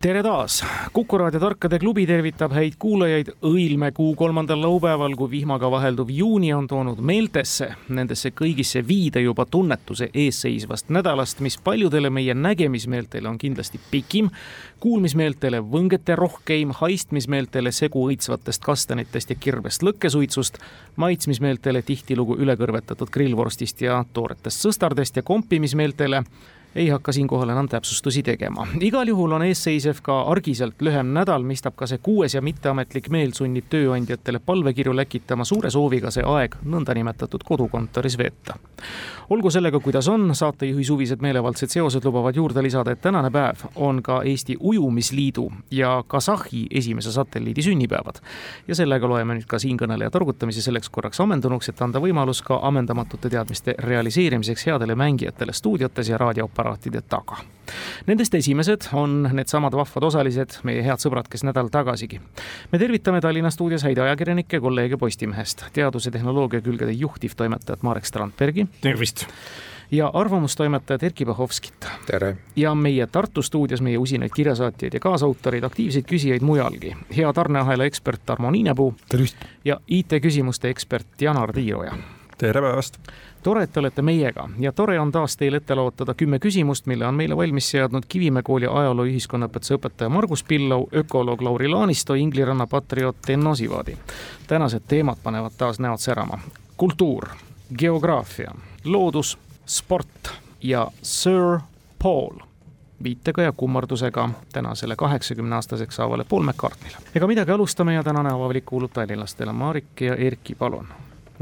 tere taas, Kuku raadio Tarkade klubi tervitab häid kuulajaid. Õilmekuu kolmandal laupäeval, kui vihmaga vahelduv juuni on toonud meeltesse, nendesse kõigisse viide juba tunnetuse eesseisvast nädalast, mis paljudele meie nägemismeeltele on kindlasti pikim, kuulmismeeltele võngete rohkeim, haistmismeeltele segu õitsvatest kastanitest ja kirvest lõkkesuitsust, maitsmismeeltele tihtilugu ülekõrvetatud grillvorstist ja tooretest sõstardest ja kompimismeeltele ei hakka siinkohal enam täpsustusi tegema. igal juhul on eesseisev ka argiselt lühem nädal, mistap ka see kuues ja mitteametlik meel sunnib tööandjatele palvekirju läkitama suure sooviga see aeg nõndanimetatud kodukontoris veeta. olgu sellega, kuidas on, saatejuhi suvised meelevaldsed seosed lubavad juurde lisada, et tänane päev on ka Eesti Ujumisliidu ja Kasahhi esimese satelliidi sünnipäevad. ja sellega loeme nüüd ka siinkõneleja targutamise selleks korraks ammendunuks, et anda võimalus ka ammendamatute teadmiste realiseerimiseks headele mängijatele stuudiotes ja raadio aparaatide taga. Nendest esimesed on needsamad vahvad osalised, meie head sõbrad, kes nädal tagasigi. me tervitame Tallinna stuudios häid ajakirjanikke, kolleege Postimehest, teaduse tehnoloogia külgede juhtivtoimetajat Marek Strandbergi. tervist! ja arvamustoimetajat Erkki Bahovskit. tere! ja meie Tartu stuudios meie usinaid kirjasaatjaid ja kaasautoreid, aktiivseid küsijaid mujalgi. hea tarneahela ekspert Tarmo Niinepuu. tervist! ja IT-küsimuste ekspert Janar Tiiroja. tere päevast! Tore, et te olete meiega ja tore on taas teil ette laotada kümme küsimust, mille on meile valmis seadnud Kivimäe kooli ajaloo ühiskonnaõpetuse õpetaja Margus Pillau, ökoloog Lauri Laanisto, Ingliranna patrioot Enno Sivadi. tänased teemad panevad taas näod särama. kultuur, geograafia, loodus, sport ja Sir Paul viitega ja kummardusega tänasele kaheksakümne aastaseks saavale Paul McCartneyle. ega midagi, alustame ja tänane avalik kuulub tallinlastele. Marik ja Erki, palun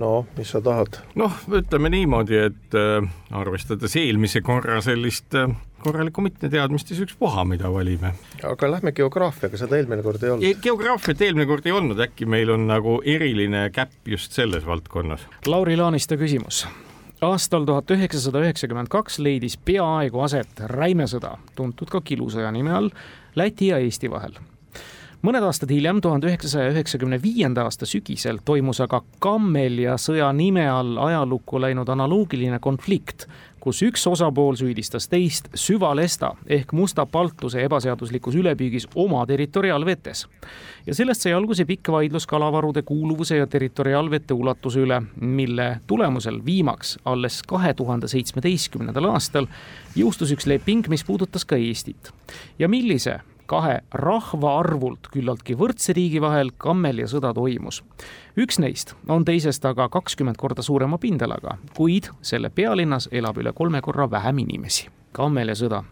no mis sa tahad? noh, ütleme niimoodi, et äh, arvestades eelmise korra sellist äh, korralikku mitteteadmist, siis ükspuha, mida valime. aga lähme geograafiaga, seda eelmine kord ei olnud. geograafiat eelmine kord ei olnud, äkki meil on nagu eriline käpp just selles valdkonnas. Lauri Laaniste küsimus aastal tuhat üheksasada üheksakümmend kaks leidis peaaegu aset räimesõda, tuntud ka kilusõja nime all, Läti ja Eesti vahel mõned aastad hiljem, tuhande üheksasaja üheksakümne viienda aasta sügisel toimus aga Kammelja sõja nime all ajalukku läinud analoogiline konflikt, kus üks osapool süüdistas teist süvalesta ehk musta paltuse ebaseaduslikus ülepüügis oma territoriaalvetes. ja sellest sai alguse pikk vaidlus kalavarude kuuluvuse ja territoriaalvete ulatuse üle, mille tulemusel viimaks alles kahe tuhande seitsmeteistkümnendal aastal jõustus üks leping, mis puudutas ka Eestit. ja millise kahe rahvaarvult küllaltki võrdse riigi vahel kammel ja sõda toimus. üks neist on teisest aga kakskümmend korda suurema pindalaga, kuid selle pealinnas elab üle kolme korra vähem inimesi. kammel ja sõda,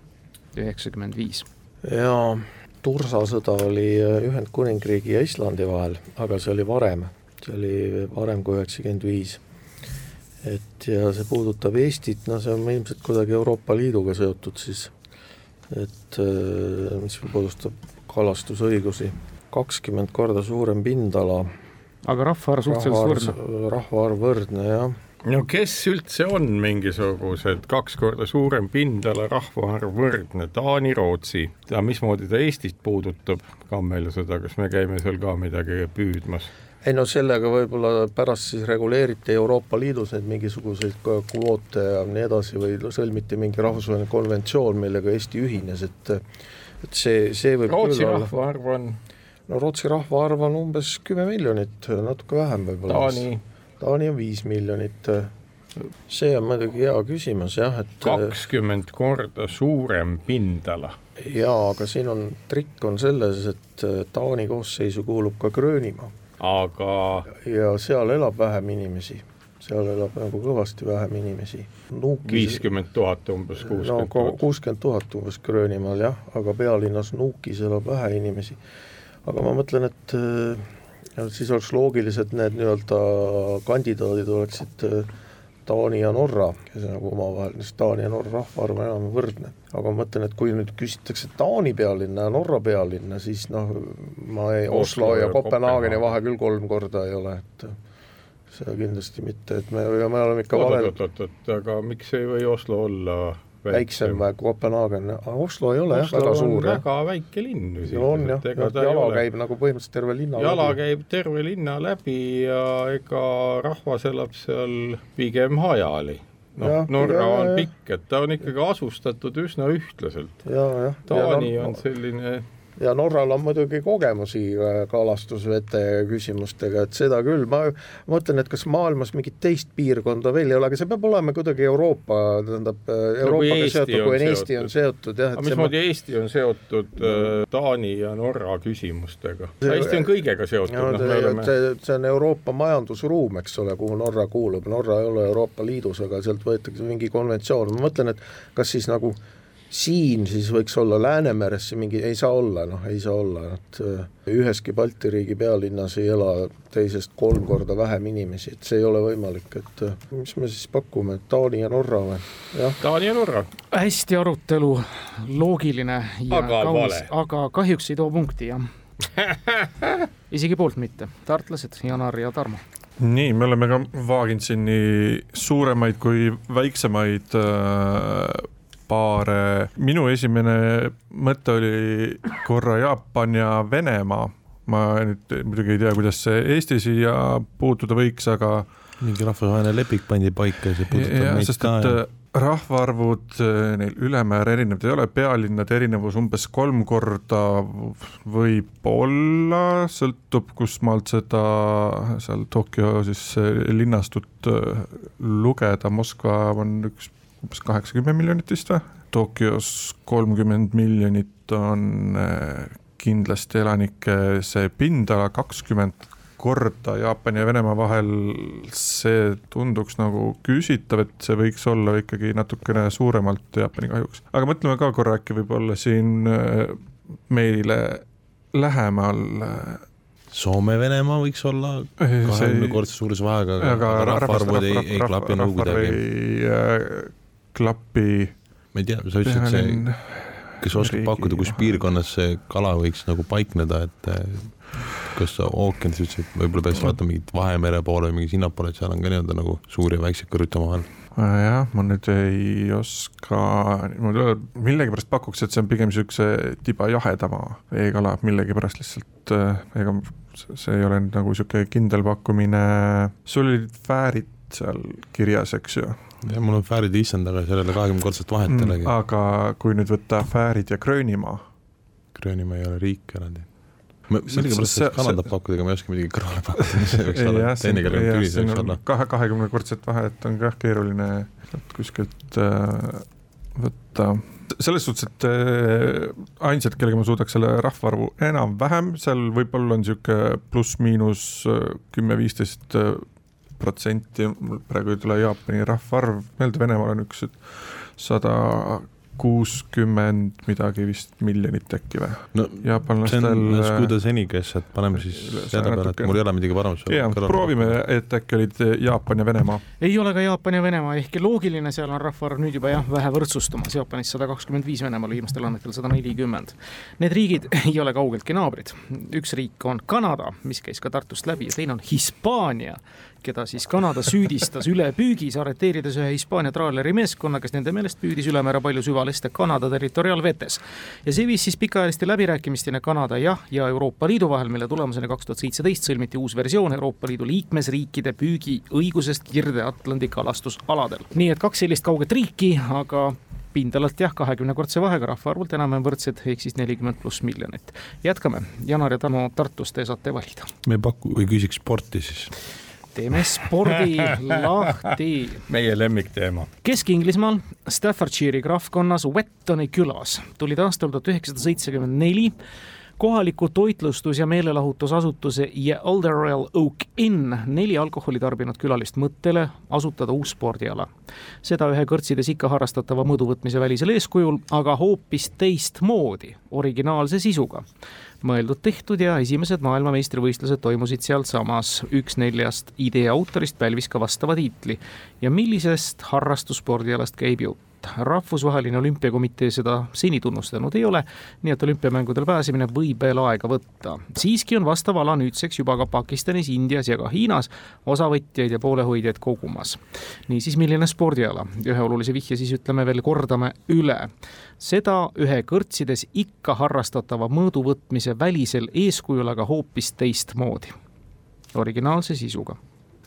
üheksakümmend viis. jaa, tursasõda oli Ühendkuningriigi ja Islandi vahel, aga see oli varem, see oli varem kui üheksakümmend viis et ja see puudutab Eestit, no see on ilmselt kuidagi Euroopa Liiduga seotud siis et äh, mis puudustab kalastusõigusi, kakskümmend korda suurem pindala. aga rahvaarv suhteliselt võrdne? rahvaarv võrdne, jah no kes üldse on mingisugused kaks korda suurem pindala, rahvaarv võrdne, Taani, Rootsi, ja mismoodi ta Eestit puudutab, Kammel seda, kas me käime seal ka midagi püüdmas? Ei no sellega võib-olla pärast siis reguleeriti Euroopa Liidus neid mingisuguseid kvoote ja nii edasi või sõlmiti mingi rahvusvaheline konventsioon, millega Eesti ühines, et et see, see võib Rootsi rahvaarv on? no Rootsi rahvaarv on umbes kümme miljonit, natuke vähem võib-olla. Taani? Taani on viis miljonit. see on muidugi hea küsimus jah, et kakskümmend korda suurem pindala. jaa, aga siin on, trikk on selles, et Taani koosseisu kuulub ka Gröönimaa aga ja seal elab vähem inimesi, seal elab nagu kõvasti vähem inimesi. viiskümmend tuhat umbes, kuuskümmend tuhat kuuskümmend tuhat umbes Gröönimaal jah, aga pealinnas Nuukis elab vähe inimesi. aga ma mõtlen, et ja siis oleks loogilised need nii-öelda kandidaadid oleksid Taani ja Norra, kes on nagu omavahel, sest Taani ja Norra rahvaarv on enam võrdne. aga ma mõtlen, et kui nüüd küsitakse Taani pealinna ja Norra pealinna, siis noh, ma ei, Oslo, Oslo ja, Kopenhaageni vahe küll kolm korda ei ole, et seda kindlasti mitte, et me, me oleme ikka oot, oot, oot, oot, aga miks ei või Oslo olla väiksem kui Kopenhaagen, Oslo ei ole Oslo jah, väga suur. väga väike linn ju no on jah, jala käib nagu põhimõtteliselt terve linna jala läbi. käib terve linna läbi ja ega rahvas elab seal pigem hajali. Noh, Norra ja, on pikk, et ta on ikkagi asustatud üsna ühtlaselt. Taani ja, on selline ja Norral on muidugi kogemusi äh, kalastusvete küsimustega, et seda küll, ma mõtlen, et kas maailmas mingit teist piirkonda veel ei ole, aga see peab olema kuidagi Euroopa, tähendab äh, Euroopaga no, seotud, kui on Eesti on seotud jah. aga mismoodi ma... Eesti on seotud äh, Taani ja Norra küsimustega? Eesti on kõigega seotud. No, see, oleme... see, see on Euroopa majandusruum, eks ole, kuhu Norra kuulub, Norra ei ole Euroopa Liidus, aga sealt võetakse mingi konventsioon, ma mõtlen, et kas siis nagu siin siis võiks olla Läänemeresse mingi, ei saa olla, noh ei saa olla, et äh, üheski Balti riigi pealinnas ei ela teisest kolm korda vähem inimesi, et see ei ole võimalik, et äh, mis me siis pakume, Taani ja Norra või? Taani ja Norra. hästi arutelu, loogiline ja aga kaunis, aga kahjuks ei too punkti, jah. Isegi poolt mitte, tartlased Janar ja Tarmo. Nii, me oleme ka vaaginud siin nii suuremaid kui väiksemaid äh, paare. minu esimene mõte oli korra Jaapan ja Venemaa. ma nüüd muidugi ei tea, kuidas see Eesti siia puutuda võiks, aga. mingi rahvusvaheline leping pandi paika ja see puudutab ja, meid ka. Äh, rahvaarvud äh, neil ülemäär erinevad ei ole, pealinnade erinevus umbes kolm korda võib-olla, sõltub, kust maalt seda seal Tokyo siis linnastut lugeda, Moskva on üks umbes kaheksakümmend miljonit vist või, Tokyos kolmkümmend miljonit on eh, kindlasti elanike see pindala, kakskümmend korda Jaapani ja Venemaa vahel, see tunduks nagu küsitav, et see võiks olla ikkagi natukene suuremalt Jaapani kahjuks. aga mõtleme ka korra, äkki võib-olla siin eh, meile lähemal eh, Soome-Venemaa võiks olla kahekümnekordse suuruse vahega, aga rahvaarvud ei, ei klapi nagu kuidagi klapi. ma ei tea, sa ütlesid, et see, kas oskad pakkuda, kus piirkonnas see kala võiks nagu paikneda, et eh, kas ookeanis üldse, võib-olla peaks vaatama mingit Vahemere poole või mingi sinnapoole, et seal on ka nii-öelda nagu suur ja väiksed kõrvuti omavahel äh, jah, ma nüüd ei oska niimoodi öelda, millegipärast pakuks, et see on pigem niisuguse tiba jahedama veekala, millegipärast lihtsalt äh, ega see ei ole nüüd nagu niisugune kindel pakkumine. sul olid fäärid seal kirjas, eks ju, jah, mul on Fäärid issand, aga sellele kahekümnekordset vahet ei mm, aga kui nüüd võtta Fäärid ja Gröönimaa. Gröönimaa ei ole riik eraldi. millegipärast see, Kanadat pakkuda, aga ma ei oska midagi kõrvale pakkuda, mis see võiks olla, teine keel on tüli, see võiks olla. kahe, kahekümnekordset vahet on kah keeruline kuskilt äh, võtta selles suhtes, et äh, ainsad, kellega ma suudaks selle rahvaarvu enam-vähem, seal võib-olla on niisugune pluss-miinus äh, kümme-viisteist äh, protsenti, mul praegu ei tule Jaapani rahvaarv meelde, Venemaal on üks sada kuuskümmend midagi vist miljonit äkki või? no Jaapanlastel... see on Scuda Senikes, et paneme siis selle peale, et mul ei ole midagi paremat. jaa, proovime, et äkki olid Jaapan ja Venemaa. ei ole ka Jaapan ja Venemaa, ehkki loogiline, seal on rahvaarv nüüd juba jah, vähe võrdsustumas, Jaapanis sada kakskümmend viis, Venemaal viimastel andmetel sada nelikümmend. Need riigid ei ole kaugeltki naabrid, üks riik on Kanada, mis käis ka Tartust läbi ja teine on Hispaania keda siis Kanada süüdistas ülepüügis, arreteerides ühe Hispaania traaleri meeskonna, kes nende meelest püüdis ülemäära palju süvaliste Kanada territoriaalvetes. ja see viis siis pikaajaliste läbirääkimisteni Kanada jah ja Euroopa Liidu vahel, mille tulemusena kaks tuhat seitseteist sõlmiti uus versioon Euroopa Liidu liikmesriikide püügiõigusest Kirde-Atlandi kalastusaladel. nii et kaks sellist kauget riiki, aga pindalalt jah, kahekümnekordse vahega rahvaarvult enam-vähem võrdsed, ehk siis nelikümmend pluss miljonit. jätkame, Janar ja Tano Tartust te saate valida. me paku või küsiks sporti siis teeme spordi lahti. meie lemmikteema. Kesk-Inglismaal Staffordshire'i krahvkonnas Wettoni külas tulid aastal tuhat üheksasada seitsekümmend neli kohaliku toitlustus- ja meelelahutusasutuse ja Alderell Oak Inn neli alkoholi tarbinud külalist mõttele asutada uus spordiala. seda ühe kõrtsides ikka harrastatava mõõduvõtmise välisel eeskujul, aga hoopis teistmoodi, originaalse sisuga mõeldud-tehtud ja esimesed maailmameistrivõistlused toimusid sealsamas. üks neljast idee autorist pälvis ka vastava tiitli. ja millisest harrastusspordialast käib jutt? Rahvusvaheline olümpiakomitee seda seni tunnustanud ei ole, nii et olümpiamängudel pääsemine võib veel aega võtta. siiski on vastav ala nüüdseks juba ka Pakistanis, Indias ja ka Hiinas osavõtjaid ja poolehoidjaid kogumas. niisiis, milline spordiala? ühe olulise vihje siis ütleme veel, kordame üle. seda ühe kõrtsides ikka harrastatava mõõduvõtmise välisel eeskujul, aga hoopis teistmoodi. originaalse sisuga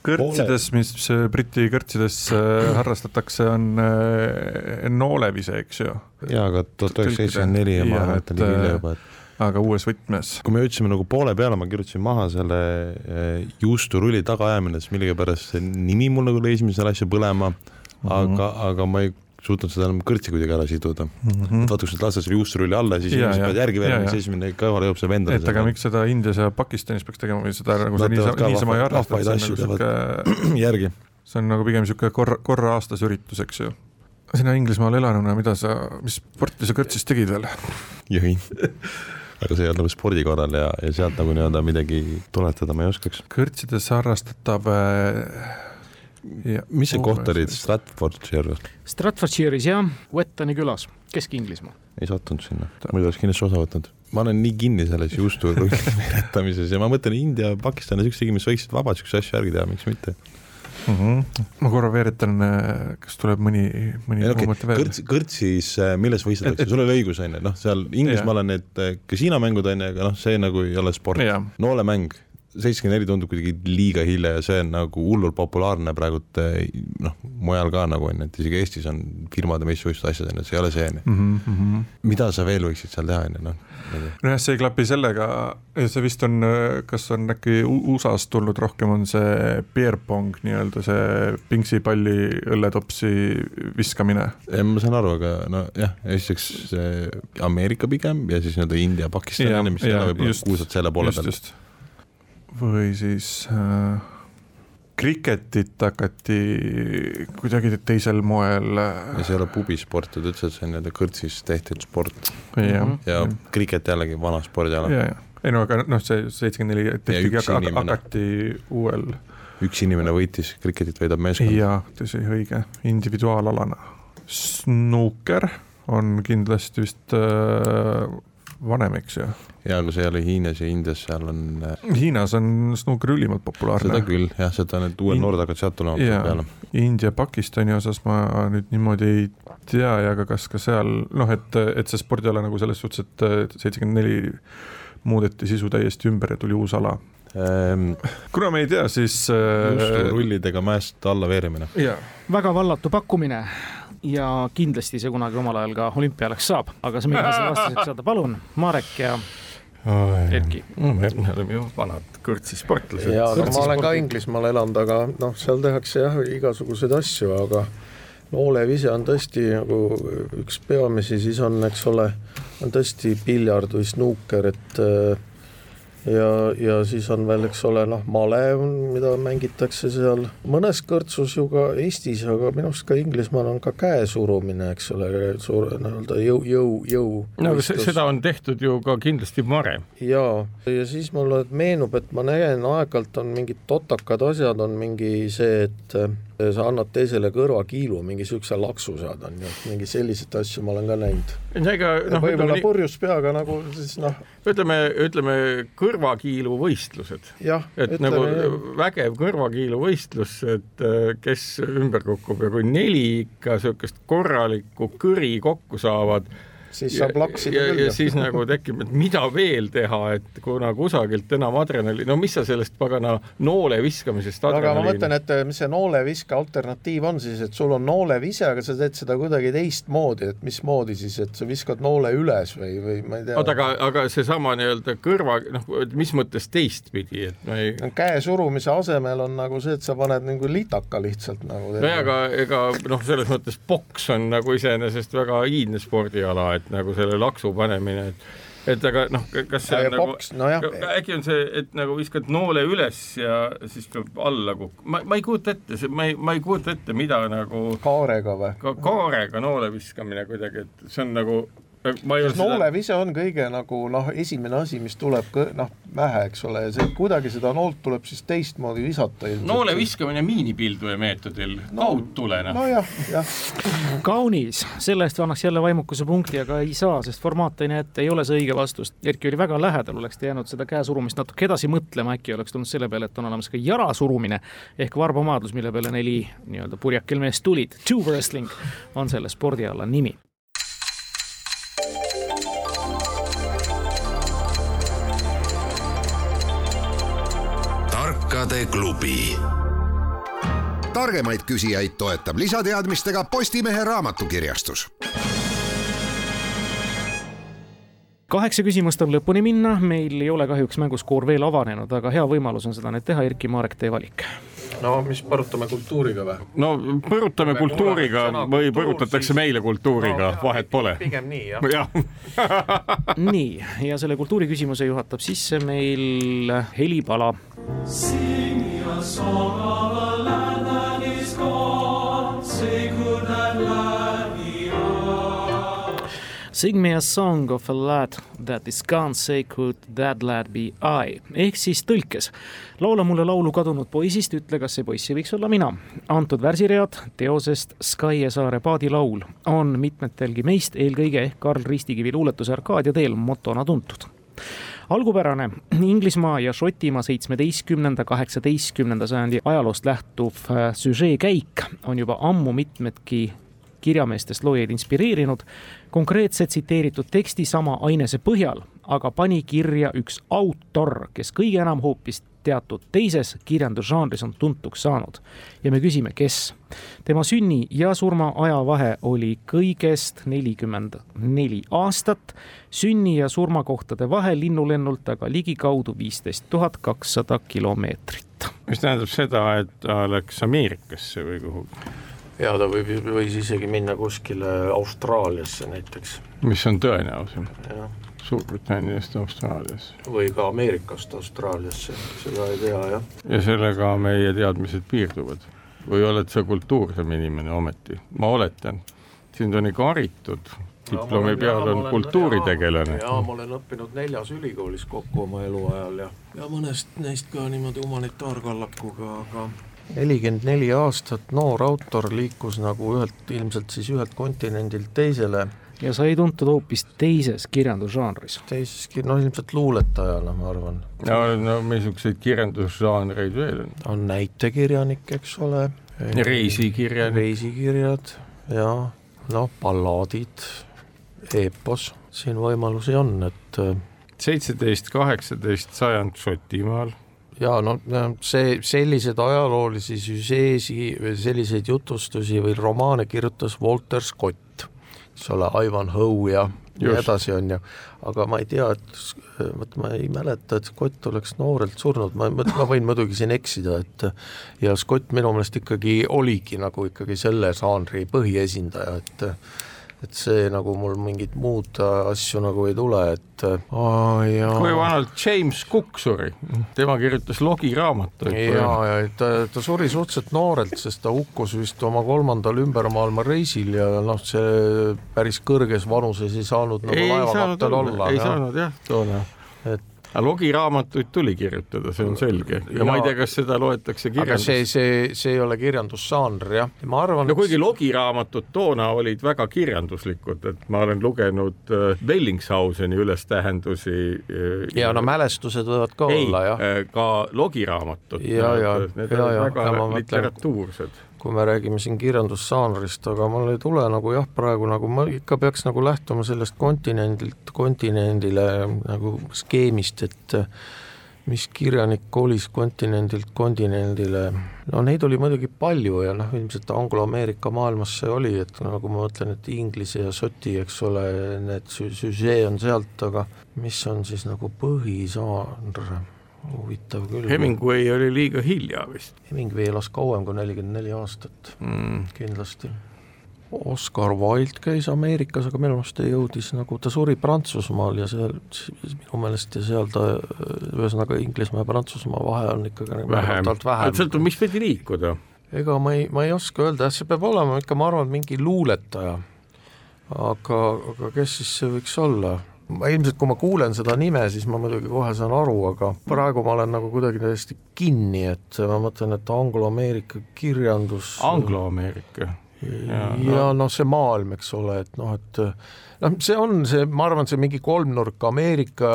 kõrtsides, mis Briti kõrtsides äh, harrastatakse, on äh, noolevise, eks ju. jaa, aga tuhat üheksasada seitsekümmend neli ja ma arvan, et oli hilja juba, et aga uues võtmes. kui me jõudsime nagu poole peale, ma kirjutasin maha selle äh, juusturulli tagaajamine, siis millegipärast see nimi mul nagu lõi esimesele asja põlema mm, -hmm. aga, aga ma ei suutnud seda enam kõrtsi kuidagi ära siduda mm. -hmm. et vaata, kui sa lased selle juusturulli alla, siis inimesed peavad järgi veerema, siis esimene kõrvale jõuab see vend. et aga miks seda Indias ja Pakistanis peaks tegema või seda nagu sa niisama, niisama ei harrasta, see on nagu sihuke järgi. see on nagu pigem niisugune korra, korra aastas üritus, eks ju. sina Inglismaal elanuna, mida sa, mis sporti sa kõrtsis tegid veel? jõin aga see ei olnud nagu spordikorral ja, ja sealt nagu nii-öelda midagi tuletada ma ei oskaks. kõrtsides harrastatav äh mis see koht oli, Stratfordshire? Stratfordshire'is jah, Wettoni külas, Kesk-Inglismaa. ei sattunud sinna, muidu oleks kindlasti osa võtnud. ma olen nii kinni selles juusturulli veeretamises ja ma mõtlen India, Pakistan ja siuksed mis võiksid vabalt siukseid asju järgi teha, miks mitte mm. -hmm. ma korra veeretan, kas tuleb mõni, mõni okay. mõte veel? kõrts, kõrtsis, äh, milles võisteldakse, sul oli õigus, on ju, noh, seal Inglismaal on need äh, kasiinomängud, on ju, aga noh, see nagu ei ole sport. noolemäng seitsekümmend neli tundub kuidagi liiga hilja ja see on nagu hullult populaarne praegult eh, noh, mujal ka nagu on ju, et isegi Eestis on firmade meistrivõistlused asjad on ju, et see ei ole see on ju. Mhm, mhm. mida sa veel võiksid seal teha on ju noh. nojah, see ei klapi sellega, see vist on, kas on äkki USA-st tulnud rohkem, on see beer pong nii-öelda see pingsipalli õlletopsi viskamine. ma saan aru, aga nojah, esiteks Ameerika pigem ja siis nii-öelda India, Pakistan, mis võib-olla kuulsad selle poole peal või siis äh, kriketit hakati kuidagi teisel moel. ja see ei ole pubisport, ütles, et see on nii-öelda kõrtsis tehtud sport. ja, ja kriket jällegi vana spordiala. ei no aga noh, see seitsekümmend neli tehtigi, hakati uuel. üks inimene võitis, kriketit võidab meeskond. jaa, tõsi, õige, individuaalalana. Snooker on kindlasti vist äh, vanem, eks ju. ja, aga see ei ole Hiinas ja Indias, seal on. Äh, Hiinas on snuuker ülimalt populaarne. seda küll jah, seda need uued noored hakkavad sealt tulema peale. India, Pakistani osas ma nüüd niimoodi ei tea ja ka kas ka seal noh, et, et see spordiala nagu selles suhtes, et seitsekümmend neli muudeti sisu täiesti ümber ja tuli uus ala ehm,. kuna me ei tea, siis äh.... rullidega mäest alla veerimine. väga vallatu pakkumine ja kindlasti see kunagi omal ajal ka olümpialaks saab, aga see, milline selle vastuseks saada, palun, Marek ja Erki. me oleme ju vanad kõrtsisportlased. ja, no ma olen ka Inglismaal elanud, aga noh, seal tehakse jah, igasuguseid asju, aga noolev ise on tõesti nagu üks peamisi, siis on, eks ole, on tõesti piljard või snuuker, et äh, ja, ja siis on veel, eks ole, noh, malev, mida mängitakse seal mõnes kõrtsus ju ka Eestis, aga minu arust ka Inglismaal on ka käesurumine, eks ole, suur nii-öelda jõu, jõu, jõu. no aga seda on tehtud ju ka kindlasti varem. jaa, ja siis mulle meenub, et ma näen aeg-ajalt on mingid totakad asjad, on mingi see, et sa annad teisele kõrvakiilu, mingi niisuguse laksu saad, on ju, mingi selliseid asju ma olen ka näinud. ega noh, võib-olla purjus peaga nagu siis noh. ütleme, ütleme kõrvakiilu võistlused. et ütleme, nagu jah. vägev kõrvakiilu võistlus, et äh, kes ümber kukub ja kui neli ikka niisugust korralikku kõri kokku saavad siis saab laksida küll. ja siis nagu tekib, et mida veel teha, et kuna kusagilt enam adrenali, no mis sa sellest pagana noole viskamisest aga ma mõtlen, et eh, mis see nooleviske alternatiiv on siis, et sul on noolevise, aga sa teed seda kuidagi teistmoodi, et mismoodi siis, et sa viskad noole üles või, või ma ei tea. oota, aga, aga seesama nii-öelda kõrva, noh, mis mõttes teistpidi, et ma ei no, käe surumise asemel on nagu see, et sa paned nagu litaka lihtsalt nagu. nojah, aga ega noh, selles mõttes poks on nagu iseenesest väga iidne spordiala, et nagu selle laksu panemine, et et aga noh, kas see ja on boks, nagu no, äkki on see, et nagu viskad noole üles ja siis peab alla kukkuma, ma, ma ei kujuta ette, ma ei, ma ei kujuta ette, mida nagu kaarega või ka,? kaarega noole viskamine kuidagi, et see on nagu noolev ise on kõige nagu noh, esimene asi, mis tuleb noh, pähe, eks ole, ja see kuidagi seda noolt tuleb siis teistmoodi visata. noole viskamine miinipilduja meetodil no,, kaudtulena. nojah, jah. kaunis, selle eest annaks jälle vaimukuse punkti, aga ei saa, sest formaat ei näe ette, ei ole see õige vastus. Erki oli väga lähedal, oleks ta jäänud seda käesurumist natuke edasi mõtlema, äkki oleks tulnud selle peale, et on olemas ka jara surumine ehk varbamadlus, mille peale neli nii-öelda purjakil meest tulid. Two wrestling on selle spordiala nimi tarkade klubi. targemaid küsijaid toetab lisateadmistega Postimehe raamatukirjastus kaheksa küsimust on lõpuni minna, meil ei ole kahjuks mänguskoor veel avanenud, aga hea võimalus on seda nüüd teha, Erkki Marek, tee valik. No mis, põrutame kultuuriga või? no põrutame kultuuriga või põrutatakse siis... meile kultuuriga no,, vahet pole. pigem nii, jah ja. nii, ja selle kultuuriküsimuse juhatab sisse meil Heli Pala. Sing your song Sing me a song of a lad that is gone, say could that lad be I. ehk siis tõlkes, laula mulle laulu kadunud poisist, ütle, kas see poiss ei võiks olla mina. antud värsiread teosest Skaie saare paadilaul on mitmetelgi meist, eelkõige ehk Karl Ristikivi luuletuse Arkaadia teel motona tuntud algupärane Inglismaa ja Šotimaa seitsmeteistkümnenda, kaheksateistkümnenda sajandi ajaloost lähtuv äh, süžee käik on juba ammu mitmedki kirjameestest loojaid inspireerinud, konkreetse tsiteeritud teksti sama ainese põhjal, aga pani kirja üks autor, kes kõige enam hoopis teatud teises kirjandusžanris on tuntuks saanud. ja me küsime, kes. tema sünni ja surma ajavahe oli kõigest nelikümmend neli aastat, sünni ja surmakohtade vahe linnulennult aga ligikaudu viisteist tuhat kakssada kilomeetrit. mis tähendab seda, et ta läks Ameerikasse või kuhugi? Ja ta võib, võis isegi minna kuskile Austraaliasse näiteks. mis on tõenäosem? Suurbritanniast Austraaliasse. või ka Ameerikast Austraaliasse, seda ei tea jah. ja sellega meie teadmised piirduvad või oled sa kultuursem inimene ometi, ma oletan, sind on ikka haritud diplomi no, peal on kultuuritegelane. jaa, ma olen õppinud neljas ülikoolis kokku oma eluajal ja, ja mõnest neist ka niimoodi humanitaarkallakuga, aga nelikümmend neli aastat noor autor liikus nagu ühelt, ilmselt siis ühelt kontinendilt teisele. ja sai tuntud hoopis teises kirjandusžanris. teises, no ilmselt luuletajana, ma arvan. no, no missuguseid kirjandusžanreid veel on? on näitekirjanik, eks ole. reisikirjanik. reisikirjad ja noh, ballaadid, eepos, siin võimalusi on, et äh, seitseteist, kaheksateist sajand Šotimaal ja no see, selliseid ajaloolisi süžeesi, selliseid jutustusi või romaane kirjutas Walter Scott, eks ole, Ivan Howe ja nii edasi, on ju, aga ma ei tea, et vot ma ei mäleta, et Scott oleks noorelt surnud, ma, ma võin muidugi siin eksida, et ja Scott minu meelest ikkagi oligi nagu ikkagi selle žanri põhiesindaja, et et see nagu mul mingit muud asju nagu ei tule, et aa jaa. kui vanalt James Cook suri, tema kirjutas logiraamatuid. ja, ja ta, ta suri suhteliselt noorelt, sest ta hukkus vist oma kolmandal ümbermaailma reisil ja noh, see päris kõrges vanuses ei saanud nagu laevakapten olla. ei ja. saanud jah, toona. et aga logiraamatuid tuli kirjutada, see on selge ja, ja ma ei tea, kas seda loetakse kirjandus. see, see, see ei ole kirjandusžanr jah, ma arvan. no kuigi logiraamatud toona olid väga kirjanduslikud, et ma olen lugenud äh, Bellingshauseni ülestähendusi äh,. ja no mälestused võivad ka ei, olla jah äh,. ka logiraamatud. ja, ja, ja, ja, väga literatuursed kui me räägime siin kirjandusžanrist, aga mul ei tule nagu jah, praegu nagu ma ikka peaks nagu lähtuma sellest kontinendilt kontinendile nagu skeemist, et mis kirjanik kolis kontinendilt kontinendile, no neid oli muidugi palju ja noh, ilmselt Anglo-Ameerika maailmas see oli, et nagu ma mõtlen, et inglise ja šoti, eks ole, need süžee on sealt, aga mis on siis nagu põhižanr huvitav küll. Hemingway oli liiga hilja vist. Hemingway elas kauem kui nelikümmend neli aastat mm., kindlasti. Oscar Wilde käis Ameerikas, aga minu meelest ta jõudis nagu, ta suri Prantsusmaal ja seal minu meelest ja seal ta, ühesõnaga Inglismaa ja Prantsusmaa vahe on ikkagi nagu vähem, vähem., sõltub, mis pidi liikuda. ega ma ei, ma ei oska öelda, jah, see peab olema ikka, ma arvan, mingi luuletaja aga, aga kes siis see võiks olla? Ma ilmselt, kui ma kuulen seda nime, siis ma muidugi kohe saan aru, aga praegu ma olen nagu kuidagi täiesti kinni, et ma mõtlen, et angloameerika kirjandus Anglo-Ameerika. ja, ja noh, see maailm, eks ole, et noh, et noh, see on see, ma arvan, see mingi kolmnurk Ameerika,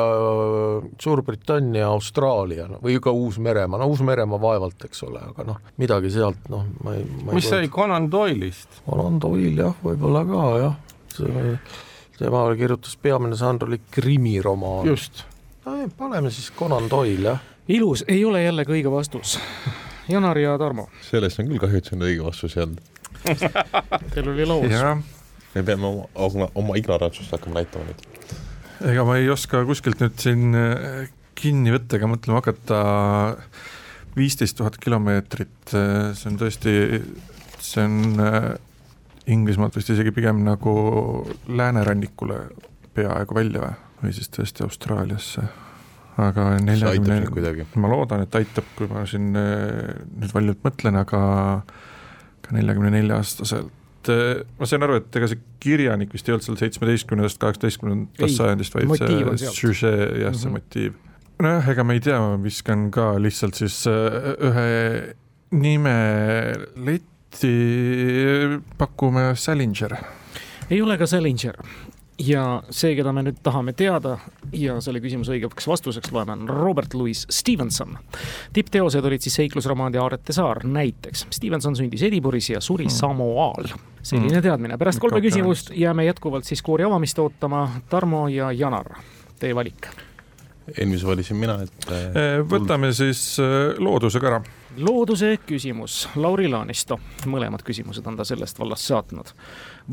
Suurbritannia, Austraalia no, või ka Uus-Meremaa, no Uus-Meremaa vaevalt, eks ole, aga noh, midagi sealt noh, ma ei, ma ei mis sai Conan Doyle'ist? Conan Doyle jah, võib-olla ka jah, see tema kirjutas Peamine Sandro oli krimiromaan. just. no paneme siis Conan Doyle jah. ilus, ei ole jällegi õige vastus. Janar ja Tarmo. sellest on küll kahju, et see on õige vastus ei olnud Teil oli laus. me peame oma, oma, oma ignorantsust hakkama näitama nüüd. ega ma ei oska kuskilt nüüd siin äh, kinni võtta ega mõtlema hakata. viisteist tuhat kilomeetrit, äh, see on tõesti, see on äh, Inglismaalt vist isegi pigem nagu läänerannikule peaaegu välja või, või siis tõesti Austraaliasse. aga neljakümne, ma loodan, et aitab, kui ma siin nüüd valjult mõtlen, aga ka neljakümne nelja aastaselt ma sain aru, et ega see kirjanik vist ei olnud seal seitsmeteistkümnendast, kaheksateistkümnendast sajandist, vaid see süžee, jah, see mm -hmm. motiiv. nojah, ega me ei tea, ma viskan ka lihtsalt siis ühe nime leti Lätti pakume Salinger. ei ole ka Salinger ja see, keda me nüüd tahame teada ja selle küsimuse õigeks vastuseks loeme, on Robert Louis Stevenson. tippteosed olid siis seiklusromaan ja Aarete saar näiteks. Stevenson sündis Ediburis ja suri mm. Samoaal. selline mm. teadmine, pärast kolme küsimust jääme jätkuvalt siis koori avamist ootama. Tarmo ja Janar, teie valik. eelmise valisin mina, et. Äh, võtame siis äh, loodusega ära looduse küsimus, Lauri Laanisto, mõlemad küsimused on ta sellest vallast saatnud.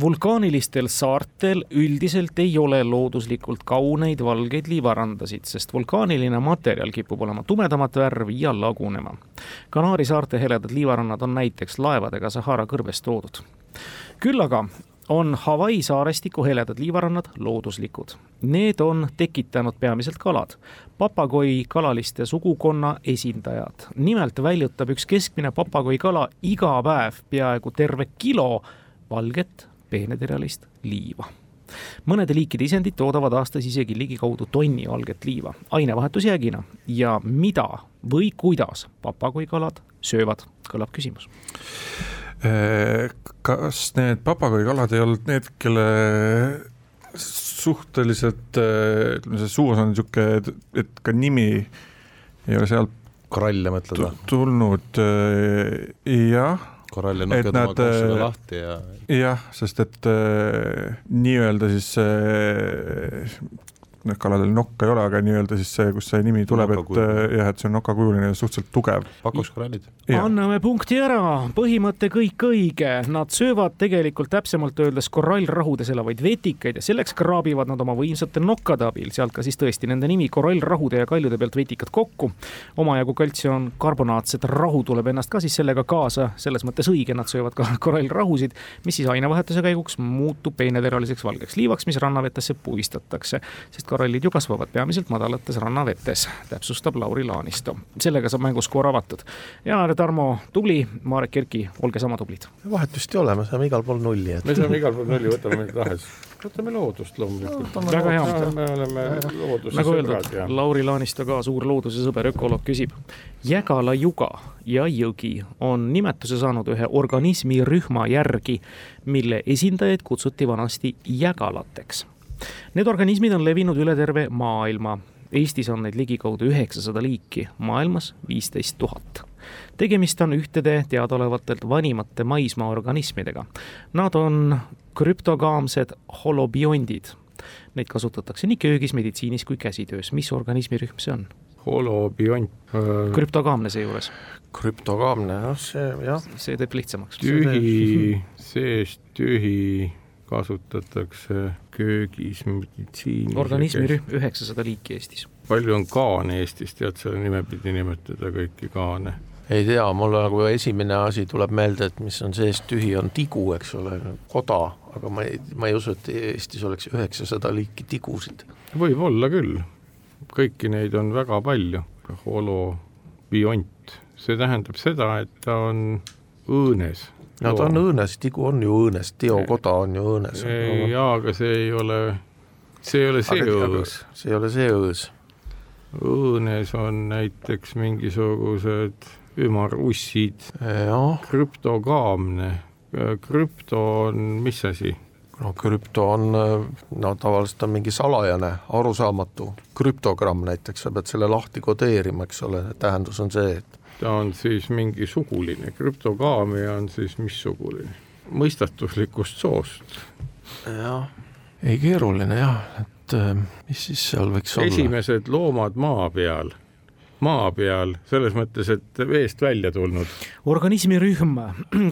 vulkaanilistel saartel üldiselt ei ole looduslikult kauneid valgeid liivarandasid, sest vulkaaniline materjal kipub olema tumedamat värvi ja lagunema. Kanaari saarte heledad liivarannad on näiteks laevadega Sahara kõrbest toodud küll aga on Hawaii saarestiku heledad liivarannad looduslikud. Need on tekitanud peamiselt kalad, papagoi kalaliste sugukonna esindajad. nimelt väljutab üks keskmine papagoi kala iga päev peaaegu terve kilo valget peeneterjalist liiva. Mõnede liikide isendid toodavad aastas isegi ligikaudu tonni valget liiva ainevahetusjäägina ja mida või kuidas papagoikalad söövad, kõlab küsimus. Äh, kas need papagoikalad ei olnud need, kelle suhteliselt äh, ütleme, see suus on niisugune, et ka nimi ei ole sealt koralle mõtled või? tulnud, äh, jah. koralle nokkad oma koosele lahti ja. jah, sest et äh, nii-öelda siis äh, noh, kaladel nokka ei ole, aga nii-öelda siis see, kust see nimi tuleb, et äh, jah, et see on nokakujuline ja suhteliselt tugev. pakuskorallid. anname punkti ära, põhimõte kõik õige, nad söövad tegelikult täpsemalt öeldes korallrahudes elavaid vetikaid ja selleks kraabivad nad oma võimsate nokkade abil, sealt ka siis tõesti nende nimi korallrahude ja kaljude pealt vetikad kokku. omajagu kaltsiumkarbonaatset rahu tuleb ennast ka siis sellega kaasa, selles mõttes õige, nad söövad ka korallrahusid, mis siis ainevahetuse käiguks muutub peeneteraliseks valgeks liivaks, mis rannavetesse puistatakse, sest korallid ju kasvavad peamiselt madalates rannavetes, täpsustab Lauri Laanisto. sellega saab mänguskoor avatud. Jaanar ja Tarmo, tubli, Marek Erki, olge sama tublid. vahetust ei ole, me saame igal pool nulli et.... me saame igal pool nulli, võtame mida tahes. võtame loodust loomulikult. väga hea. me oleme looduse nagu öeldud, Lauri Laanisto ka suur looduse sõber, ökoloog, küsib. Jägala juga ja jõgi on nimetuse saanud ühe organismirühma järgi, mille esindajaid kutsuti vanasti jägalateks Need organismid on levinud üle terve maailma. Eestis on neid ligikaudu üheksasada liiki, maailmas viisteist tuhat. tegemist on ühtede teadaolevatelt vanimate maismaaorganismidega. Nad on krüptogaamsed holobiondid. Neid kasutatakse nii köögis, meditsiinis kui käsitöös. mis organismirühm see on? holobiont äh.... krüptogaamne seejuures. krüptogaamne, jah, see jah. see teeb lihtsamaks. tühi, seest tühi kasutatakse köögis, meditsiinis. organismirühm üheksasada liiki Eestis. palju on kaane Eestis, tead selle nimepidi nimetada kõiki kaane? ei tea, mul nagu esimene asi tuleb meelde, et mis on sees tühi, on tigu, eks ole, koda, aga ma ei, ma ei usu, et Eestis oleks üheksasada liiki tigusid. võib-olla küll, kõiki neid on väga palju, holobiont, see tähendab seda, et ta on õõnes no ta on õõnes, tigu on ju õõnes, teokoda on ju õõnes. jaa, aga see ei ole, see ei ole see õõs. see ei ole see õõs. õõnes on näiteks mingisugused ümarussid, krüptogaamne, krüpto on mis asi? no krüpto on, no tavaliselt on mingi salajane, arusaamatu, krüptogramm näiteks, sa pead selle lahti kodeerima, eks ole, tähendus on see, et ta on siis mingi suguline, krüptogaamia on siis missuguline, mõistatuslikust soost. jah, ei keeruline jah, et mis siis seal võiks olla? esimesed loomad maa peal maa peal, selles mõttes, et veest välja tulnud. organismirühm,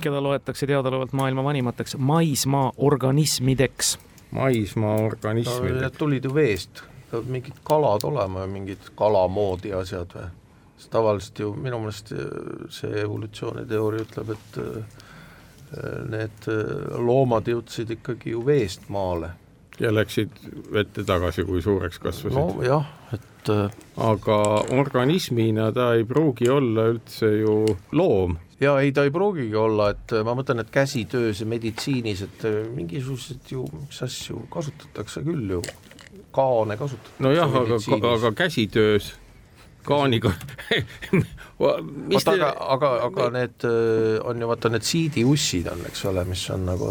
keda loetakse teadaolevalt maailma vanimateks maismaa organismideks. maismaa organismideks tulid ju veest, peavad mingid kalad olema ja mingid kala moodi asjad või? Sest tavaliselt ju minu meelest äh, see evolutsiooniteooria ütleb, et äh, need äh, loomad jõudsid ikkagi ju veest maale. ja läksid vette tagasi, kui suureks kasvasid? nojah, et aga organismina ta ei pruugi olla üldse ju loom ja ei, ta ei pruugigi olla, et ma mõtlen, et käsitöös ja meditsiinis, et mingisuguseid ju, mis asju kasutatakse küll ju, kaane kasutatakse. nojah, aga, aga käsitöös kaaniga oota, aga, aga, aga need äh, on ju vaata need siidiussid on, eks ole, mis on nagu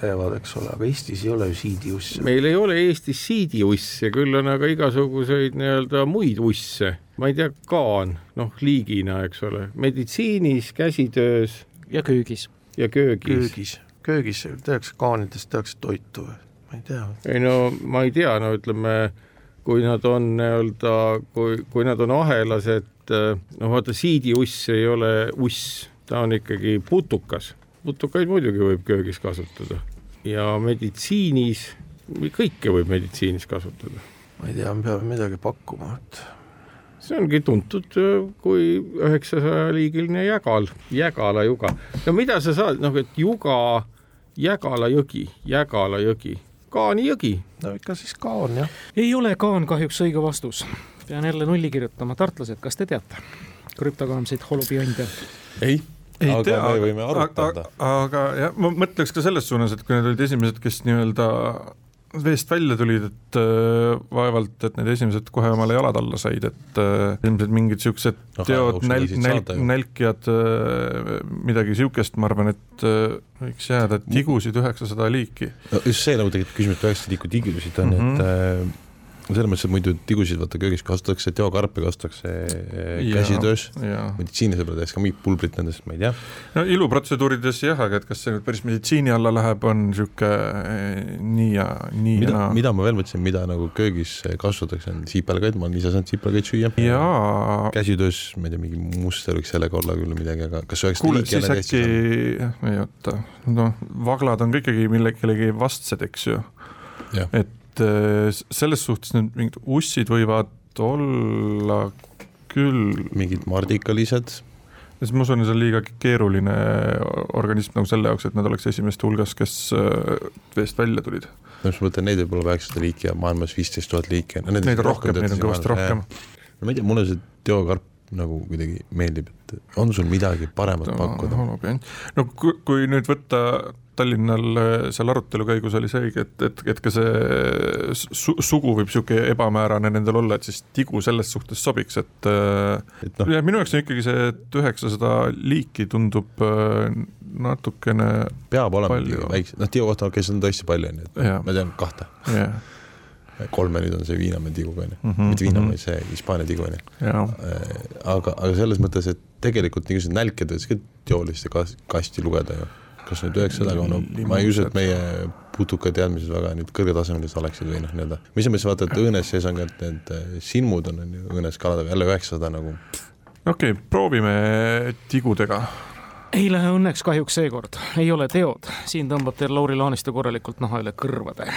teevad, eks ole, aga Eestis ei ole ju siidiusse. meil ei ole Eestis siidiusse, küll on aga igasuguseid nii-öelda muid usse, ma ei tea, kaan, noh, liigina, eks ole, meditsiinis, käsitöös. ja köögis. ja köögis. köögis, köögis tehakse kaanidest, tehakse toitu või? ma ei tea. ei no ma ei tea, no ütleme kui nad on nii-öelda, kui, kui nad on ahelas, et noh, vaata siidiuss ei ole uss, ta on ikkagi putukas. putukaid muidugi võib köögis kasutada ja meditsiinis, kõike võib meditsiinis kasutada. ma ei tea, me peame midagi pakkuma, et see ongi tuntud kui üheksasaja liigiline jägal, Jägala juga. no mida sa saad, noh, et juga, Jägala jõgi, Jägala jõgi Kaani jõgi. no ikka siis Kaan, jah. ei ole Kaan kahjuks õige vastus. pean jälle nulli kirjutama. tartlased, kas te teate krüptogaamseid holobionte? ei ei aga tea, me võime arutada. aga jah, ma mõtleks ka selles suunas, et kui need olid esimesed, kes nii-öelda veest välja tulid, et äh, vaevalt, et need esimesed kohe omale jalad alla said, et äh, ilmselt mingid siuksed no, teod, nälg, nälg, nälkijad äh,, midagi siukest, ma arvan, et äh, võiks jääda, tigusid üheksasada liiki. no just see nagu tegelikult küsimus, et üheksasada liiki tigusid on mm, -hmm. et äh, selles mõttes, et muidu tigusid vaata köögis kasutatakse, teokarpe kasutatakse eh, käsitöös, meditsiinis võib-olla tehakse ka mingit pulbrit nendest, ma ei tea. no iluprotseduurides jah, aga et kas see nüüd päris meditsiini alla läheb, on niisugune eh, nii ja nii mida, ja naa. mida ma veel mõtlesin, mida nagu köögis kasutatakse, on siipelgaid, ma olen ise saanud siipelgaid süüa. käsitöös, ma ei tea, mingi muster võiks sellega olla küll midagi, aga kas üheksasada kuule, siis äkki, ei oota, noh, vaglad on ka ikkagi millelegi vastsed, eks ju. et et äh, selles suhtes need mingid ussid võivad olla küll. mingid mardikalised. siis ma usun, see on liiga keeruline organism nagu selle jaoks, et nad oleks esimeste hulgas, kes äh, veest välja tulid. no mis ma mõtlen, neid võib olla üheksasada liiki ja maailmas viisteist tuhat liiki. Neid on rohkem, neid on kõvasti rohkem. no ma ei tea, mulle see teokarp nagu kuidagi meeldib, et on sul midagi paremat no, pakkuda? no kui, kui nüüd võtta Tallinnal äh, seal arutelu käigus oli seegi, et, et, et ka see su, sugu võib niisugune ebamäärane nendel olla, et siis tigu selles suhtes sobiks, et, äh, et no. minu jaoks on ikkagi see, et üheksasada liiki tundub äh, natukene peab olema väikse, noh, tigu kohta, kes on tõesti palju, on ju, et ma tean kahte. Yeah kolme nüüd on see Viinamäe tiguga onju -hmm, mitte Viinamäe -hmm. see Hispaania tigu onju. aga, aga selles mõttes, et tegelikult niisugused nälked võiks ka teoliste kasti lugeda ju kas nüüd üheksasada, no ma ei usu, et meie putukateadmised väga nüüd kõrgetasemelised oleksid või noh, nii-öelda, ma ise mõtlesin, vaata, et õõnes sees on ka, et need eh, silmud on, on ju, õõnes kaladega, jälle üheksasada nagu. okei okay,, proovime tigudega. Ei lähe õnneks kahjuks seekord, ei ole teod, siin tõmbab teil Lauri Laanistu korralikult naha üle kõrvade.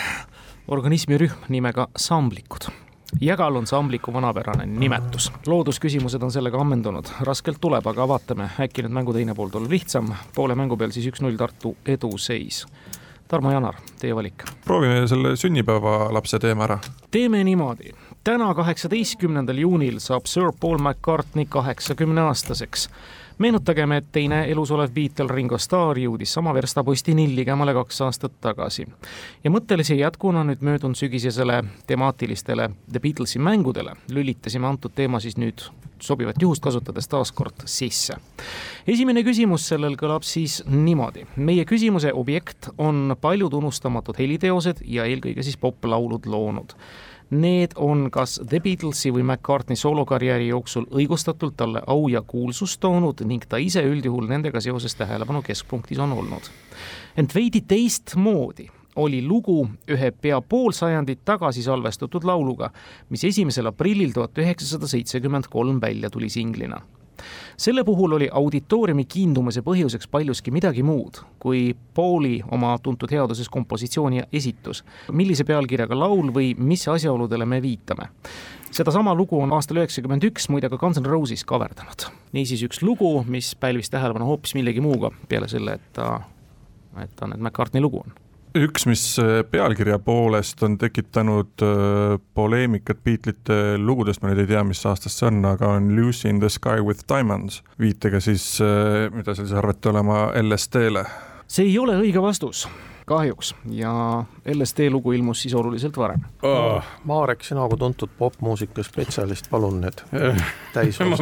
organismirühm nimega samblikud jägal on sambliku vanapärane nimetus. loodusküsimused on sellega ammendunud, raskelt tuleb, aga vaatame, äkki nüüd mängu teine pool tuleb lihtsam. poole mängu peal siis üks-null Tartu eduseis. Tarmo Janar, teie valik. proovime selle sünnipäevalapse teema ära. teeme niimoodi, täna, kaheksateistkümnendal juunil saab Sir Paul McCartney kaheksakümne aastaseks meenutagem, et teine elus olev Beatle Ringo Starr jõudis sama verstapostini ligemale kaks aastat tagasi. ja mõttelise jätkuna nüüd möödunud sügisesele temaatilistele The Beatlesi mängudele lülitasime antud teema siis nüüd sobivat juhust kasutades taas kord sisse. esimene küsimus sellel kõlab siis niimoodi. meie küsimuse objekt on paljud unustamatud heliteosed ja eelkõige siis poplaulud loonud Need on kas The Beatlesi või McCartney soolokarjääri jooksul õigustatult talle au ja kuulsust toonud ning ta ise üldjuhul nendega seoses tähelepanu keskpunktis on olnud. ent veidi teistmoodi oli lugu ühe pea pool sajandit tagasi salvestatud lauluga, mis esimesel aprillil tuhat üheksasada seitsekümmend kolm välja tuli singlina selle puhul oli auditooriumi kiindumise põhjuseks paljuski midagi muud kui Pauli oma tuntud headuses kompositsioon ja esitus. millise pealkirjaga laul või mis asjaoludele me viitame? sedasama lugu on aastal üheksakümmend üks muide ka Guns N Roses kaverdanud. niisiis üks lugu, mis pälvis tähelepanu hoopis millegi muuga, peale selle, et ta, et ta nüüd McCartney lugu on üks, mis äh, pealkirja poolest on tekitanud äh, poleemikat Beatlesite lugudest, ma nüüd ei tea, mis aastast see on, aga on Lucy in the sky with diamonds, viitega siis, äh, mida seal siis arvati olema LSD-le. see ei ole õige vastus kahjuks ja LSD lugu ilmus siis oluliselt varem. Oh.. Marek, sina kui tuntud popmuusika spetsialist, palun need täis ma,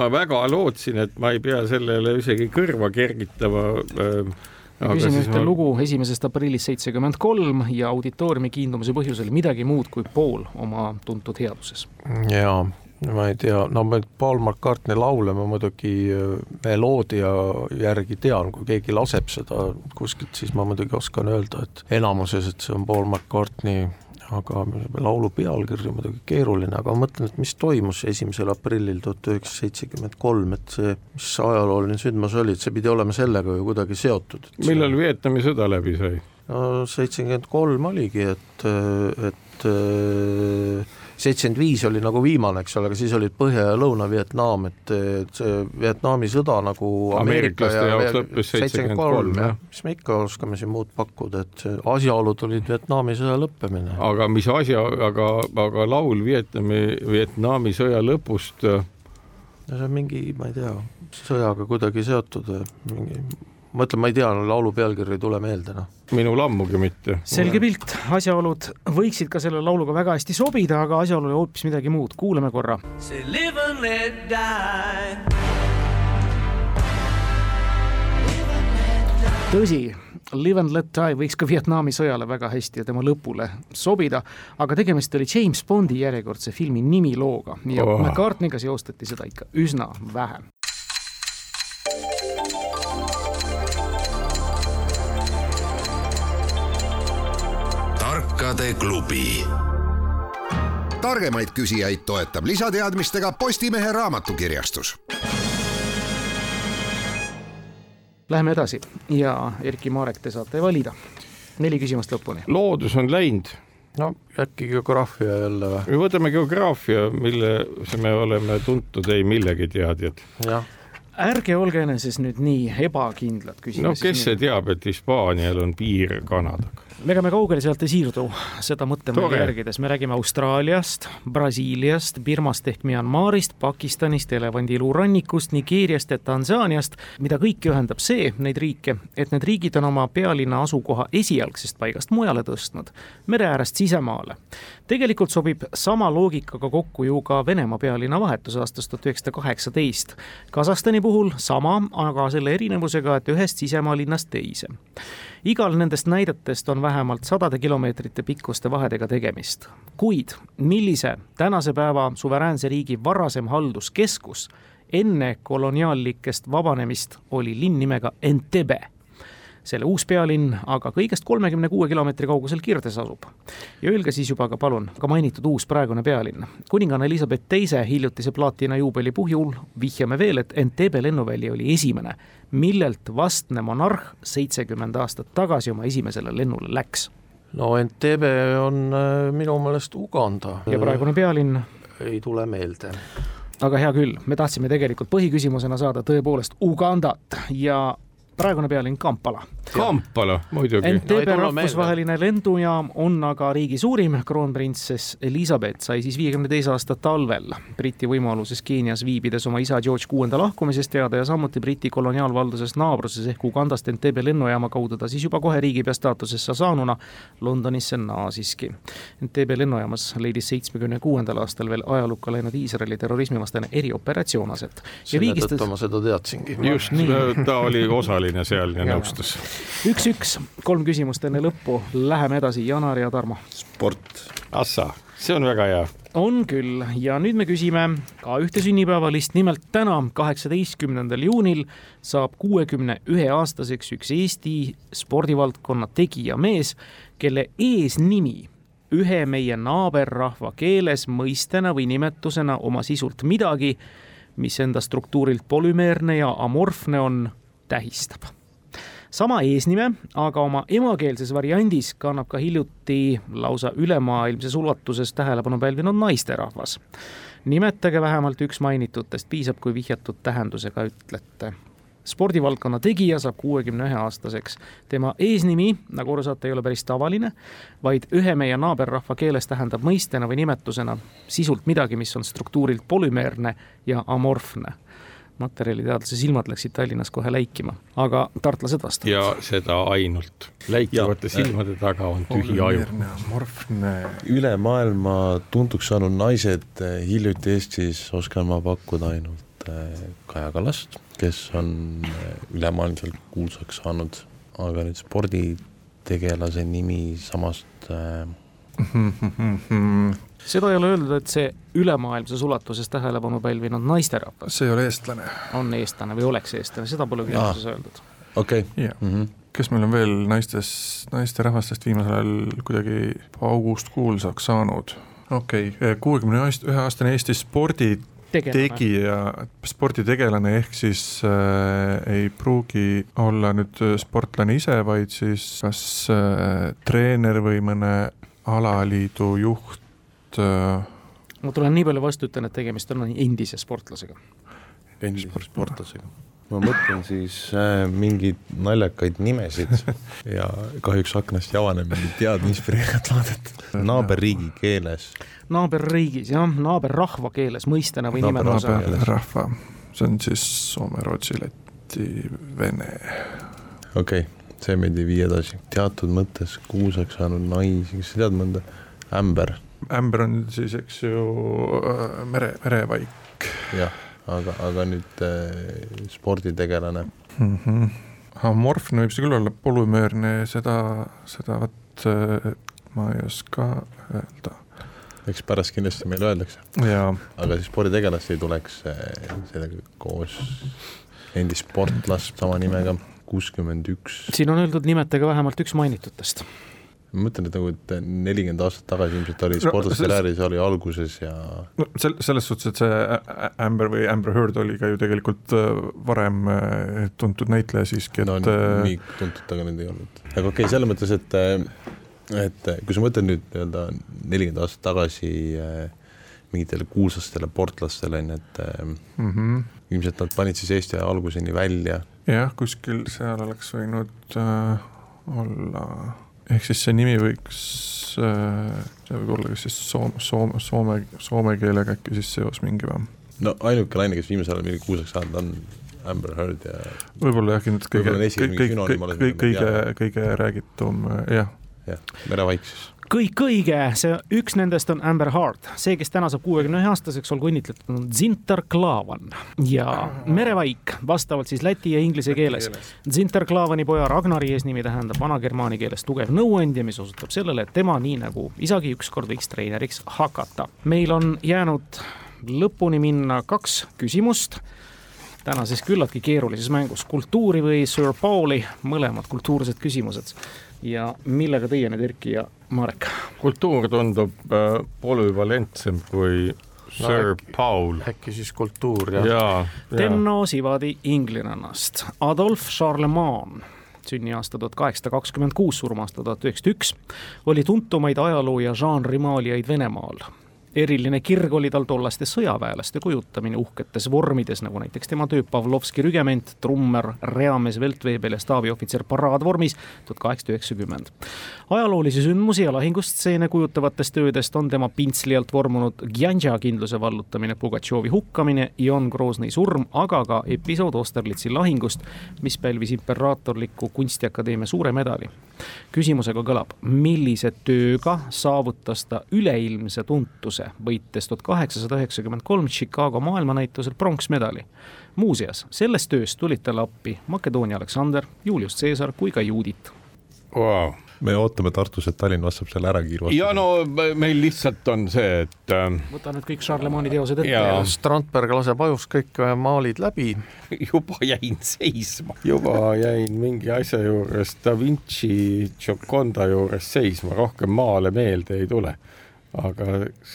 ma väga lootsin, et ma ei pea sellele isegi kõrva kergitama äh, küsime ühte ma... lugu esimesest aprillist seitsekümmend kolm ja auditooriumi kiindumise põhjusel midagi muud kui pool oma tuntud headuses. jaa, ma ei tea, no ma Paul McCartney laule ma muidugi äh, meloodia järgi tean, kui keegi laseb seda kuskilt, siis ma muidugi oskan öelda, et enamuses, et see on Paul McCartney aga laulu pealkiri muidugi keeruline, aga ma mõtlen, et mis toimus esimesel aprillil tuhat üheksasada seitsekümmend kolm, et see, mis ajalooline sündmus oli, et see pidi olema sellega ju kuidagi seotud. millal Vietnami sõda läbi sai? no seitsekümmend kolm oligi, et, et seitsekümmend viis oli nagu viimane, eks ole, aga siis olid Põhja- ja Lõuna-Vietnam, et, see Vietnami sõda nagu ameeriklaste jaoks lõppes seitsekümmend kolm, jah. mis me ikka oskame siin muud pakkuda, et asjaolud olid Vietnami sõja lõppemine. aga mis asja, aga, aga laul Vietnami, Vietnami sõja lõpust no see on mingi, ma ei tea, sõjaga kuidagi seotud, mingi ma ütlen, ma ei tea, laulu pealkiri ei tule meelde, noh. minul ammugi mitte. selge pilt, asjaolud võiksid ka selle lauluga väga hästi sobida, aga asjaolu oli hoopis midagi muud, kuulame korra. tõsi, Live and let die võiks ka Vietnami sõjale väga hästi ja tema lõpule sobida, aga tegemist oli James Bondi järjekordse filmi nimilooga ja oh. McCartney'ga seostati seda ikka üsna vähe tarkade klubi. targemaid küsijaid toetab lisateadmistega Postimehe raamatukirjastus. Läheme edasi ja Erki Marek, te saate valida neli küsimust lõpuni. loodus on läinud no äkki geograafia jälle või? võtame geograafia, milles me oleme tuntud ei millegi teadjad. ärge olge eneses nüüd nii ebakindlad. no kes see teab, et Hispaanial on piir Kanadaga? Me ega me kaugele sealt ei siirdu, seda mõttemoodi järgides, me räägime Austraaliast, Brasiiliast, Birmast ehk Myanmarist, Pakistanist, elevandiluu rannikust, Nigeeriast ja Tansaaniast, mida kõiki ühendab see, neid riike, et need riigid on oma pealinna asukoha esialgsest paigast mujale tõstnud, mere äärest sisemaale. tegelikult sobib sama loogikaga kokku ju ka Venemaa pealinna vahetus aastast tuhat üheksasada kaheksateist. Kasahstani puhul sama, aga selle erinevusega, et ühest sisemaa linnast teise igal nendest näidetest on vähemalt sadade kilomeetrite pikkuste vahedega tegemist. kuid millise tänase päeva suveräänse riigi varasem halduskeskus enne koloniaallikest vabanemist oli linn nimega Entebbe selle uus pealinn aga kõigest kolmekümne kuue kilomeetri kaugusel Kirdes asub. ja öelge siis juba ka palun, ka mainitud uus praegune pealinn. kuninganna Elizabeth teise hiljutise plaatina juubeli puhul vihjame veel, et Entebbe lennuväli oli esimene, millelt vastne monarh seitsekümmend aastat tagasi oma esimesele lennule läks no Entebbe on äh, minu meelest Uganda. ja praegune pealinn? ei tule meelde aga hea küll, me tahtsime tegelikult põhiküsimusena saada tõepoolest Ugandat ja praegune pealinn Kampala. Kampala muidugi. Entebbe rahvusvaheline lennujaam on aga riigi suurim, kroonprintsess Elizabeth sai siis viiekümne teise aasta talvel Briti võimaluses Keenias viibides oma isa George kuuenda lahkumisest teada ja samuti Briti koloniaalvalduses naabruses ehk Ugandast Entebbe lennujaama kaudu ta siis juba kohe riigipea staatusesse saanuna Londonisse naasiski. Entebbe lennujaamas leidis seitsmekümne kuuendal aastal veel ajalukka läinud Iisraeli terrorismivastane erioperatsioon aset. selle tõttu ma seda teadsingi. just, ta oli osaline seal ja nõustus. üks-üks, kolm küsimust enne lõppu, läheme edasi, Janar ja Tarmo. sport. Assa, see on väga hea. On küll. Ja nüüd me küsime ka ühte sünnipäevalist, nimelt täna, kaheksateistkümnendal juunil saab kuuekümne ühe aastaseks üks Eesti spordivaldkonna tegijamees, kelle eesnimi ühe meie naaberrahva keeles mõistena või nimetusena oma sisult midagi, mis enda struktuurilt polümeerne ja amorfne on, tähistab sama eesnime, aga oma emakeelses variandis kannab ka hiljuti lausa ülemaailmses ulatuses tähelepanu pälvinud naisterahvas. nimetage vähemalt üks mainitutest, piisab, kui vihjatud tähendusega ütlete spordivaldkonna tegija saab kuuekümne ühe aastaseks. tema eesnimi, nagu aru saate, ei ole päris tavaline, vaid ühe meie naaberrahva keeles tähendab mõistena või nimetusena sisult midagi, mis on struktuurilt polümeerne ja amorfne materjaliteadlase silmad läksid Tallinnas kohe läikima, aga tartlased vastavad. ja seda ainult. läikivate ja, silmade taga on tühi aju. üle maailma tuntuks saanud naised eh, hiljuti Eestis oskan ma pakkuda ainult eh, Kaja Kallast, kes on eh, ülemaailmselt kuulsaks saanud, aga nüüd sporditegelase nimi samast seda ei ole öeldud, et see ülemaailmses ulatuses tähelepanu pälvinud naisterahvas. see ei ole eestlane. on eestlane või oleks eestlane, seda pole küsimuses öeldud. okei okay. yeah. mm. -hmm. kes meil on veel naistes, naisterahvastest viimasel ajal kuidagi paugust kuulsaks saanud? okei okay., kuuekümne ühe aastane Eesti spordi tegija, sporditegelane ehk siis äh, ei pruugi olla nüüd sportlane ise, vaid siis kas äh, treener või mõne alaliidu juht äh.... ma tulen nii palju vastu, ütlen, et tegemist on endise sportlasega. endise sportlasega ma mõtlen siis äh, mingeid naljakaid nimesid ja kahjuks aknast ei avane mingit head inspireerivat vaadet. naaberriigi keeles. naaberriigis jah, naaberrahva keeles mõistena või nimetusena. naaberrahva, see on siis Soome, Rootsi, Läti, Vene. okei okay,, see meid ei vii edasi. teatud mõttes kuulsaks saanud naisi, kas sa tead mõnda? ämber ämber on siis, eks ju, äh, mere, merevaik. jah, aga, aga nüüd äh, sporditegelane mm. -hmm. amorfne võib see küll olla, polümeerne, seda, seda vot äh, ma ei oska öelda. eks pärast kindlasti meile öeldakse. aga siis sporditegelast ei tuleks äh, sellega koos endist sportlast sama nimega, kuuskümmend üks. siin on öeldud nimetage vähemalt üks mainitutest ma mõtlen, et nagu, et nelikümmend aastat tagasi ilmselt oli sportlaskarjääris no, oli alguses ja no sel-, selles suhtes, et see Amber või Amber Heard oli ka ju tegelikult äh, varem äh, tuntud näitleja siiski, et no äh, nii tuntud ta ka nüüd ei olnud. aga okei okay,, selles mõttes, et et kui sa mõtled nüüd nii-öelda nelikümmend aastat tagasi mingitele kuulsastele sportlastele, on ju, et mm -hmm. ilmselt nad panid siis Eesti alguseni välja. jah, kuskil seal oleks võinud äh, olla ehk siis see nimi võiks, äh, see võib olla kas siis soome, soome, soome, soome keelega äkki siis seos mingi või? no ainuke naine, kes viimasel ajal mingi kuulsaks saanud on Amber Heard ja võib-olla jah, kindlasti kõige, kõige, kõige, kõige, kõige räägitum, jah. jah, merevaik siis kõik õige, see üks nendest on Amber Heard, see, kes täna saab kuuekümne ühe aastaseks, olgu õnnitletud, on Zintar Klavan. Ja merevaik vastavalt siis läti ja inglise keeles. Zintar Klavani poja Ragnari eesnimi tähendab vana-germaani keeles tugev nõuandja, mis osutab sellele, et tema, nii nagu isagi ükskord võiks treeneriks hakata. meil on jäänud lõpuni minna kaks küsimust. Tänases küllaltki keerulises mängus, kultuuri või Sir Pauli, mõlemad kultuursed küsimused ja millega teie nüüd, Erki ja Marek? kultuur tundub äh, polüvalentsem kui Sir no, Paul. äkki siis kultuur, jah ja,? Tenno Sivadi inglinnast, Adolf Charlemagne sünniaasta tuhat kaheksasada kakskümmend kuus, surmaasta tuhat üheksasada üks, oli tuntumaid ajaloo ja žanrimaalijaid Venemaal. Eriline kirg oli tal tollaste sõjaväelaste kujutamine uhketes vormides, nagu näiteks tema töö Pavlovski rügement, trummer, reamees, veltveebel ja staabiohvitser paraadvormis tuhat kaheksasada üheksakümmend. ajaloolisi sündmusi ja lahingustseene kujutavatest töödest on tema pintsli alt vormunud Gjandža kindluse vallutamine, Pugatšovi hukkamine, Ion Groznõi surm, aga ka episood Austerlitzi lahingust, mis pälvis imperaatorliku kunstiakadeemia suure medali. küsimusega kõlab, millise tööga saavutas ta üleilmse tuntuse, võites tuhat kaheksasada üheksakümmend kolm Chicago maailmanäitusel pronksmedali. muuseas, sellest tööst tulid talle appi Makedoonia Aleksander, Julius Caesar kui ka Judit wow me ootame Tartus, et Tallinn vastab selle ära kiirvastuse. ja no meil lihtsalt on see, et äh, võta nüüd kõik Charlemagne'i teosed ette Jaa. ja Strandberg laseb ajus kõik äh, maalid läbi, juba jäin seisma, juba jäin mingi asja juures Da Vinci Gioconda juures seisma, rohkem maale meelde ei tule. Aga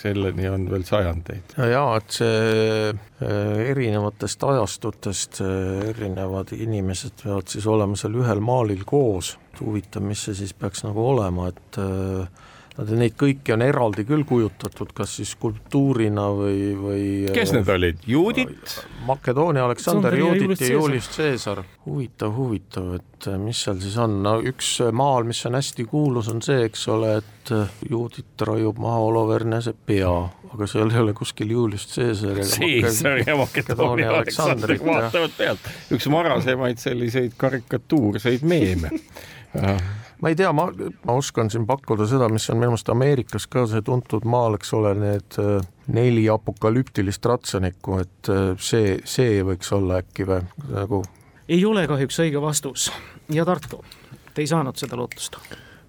selleni on veel sajandeid. ja, ja et see äh, erinevatest ajastutest äh, erinevad inimesed peavad siis olema seal ühel maalil koos, et huvitav, mis see siis peaks nagu olema, et äh, neid kõiki on eraldi küll kujutatud, kas siis skulptuurina või, või kes need olid, Judit? Makedoonia Aleksander Aleksander ja Julius Caesar. huvitav, huvitav, et äh, mis seal siis on, no üks maal, mis on hästi kuulus, on see, eks ole, et äh, Judit raiub maha Olovernese pea, aga seal ei ole kuskil Julius Caesar ja Caesar ja Makedoonia Aleksandr Aleksandrit, vaatavad pealt, üks varasemaid selliseid karikatuurseid meeme ma ei tea, ma, ma oskan siin pakkuda seda, mis on minu meelest Ameerikas ka see tuntud maal, eks ole, need äh, neli apokalüptilist ratsanikku, et äh, see, see võiks olla äkki või nagu ei ole kahjuks õige vastus ja Tartu, te ei saanud seda lootust.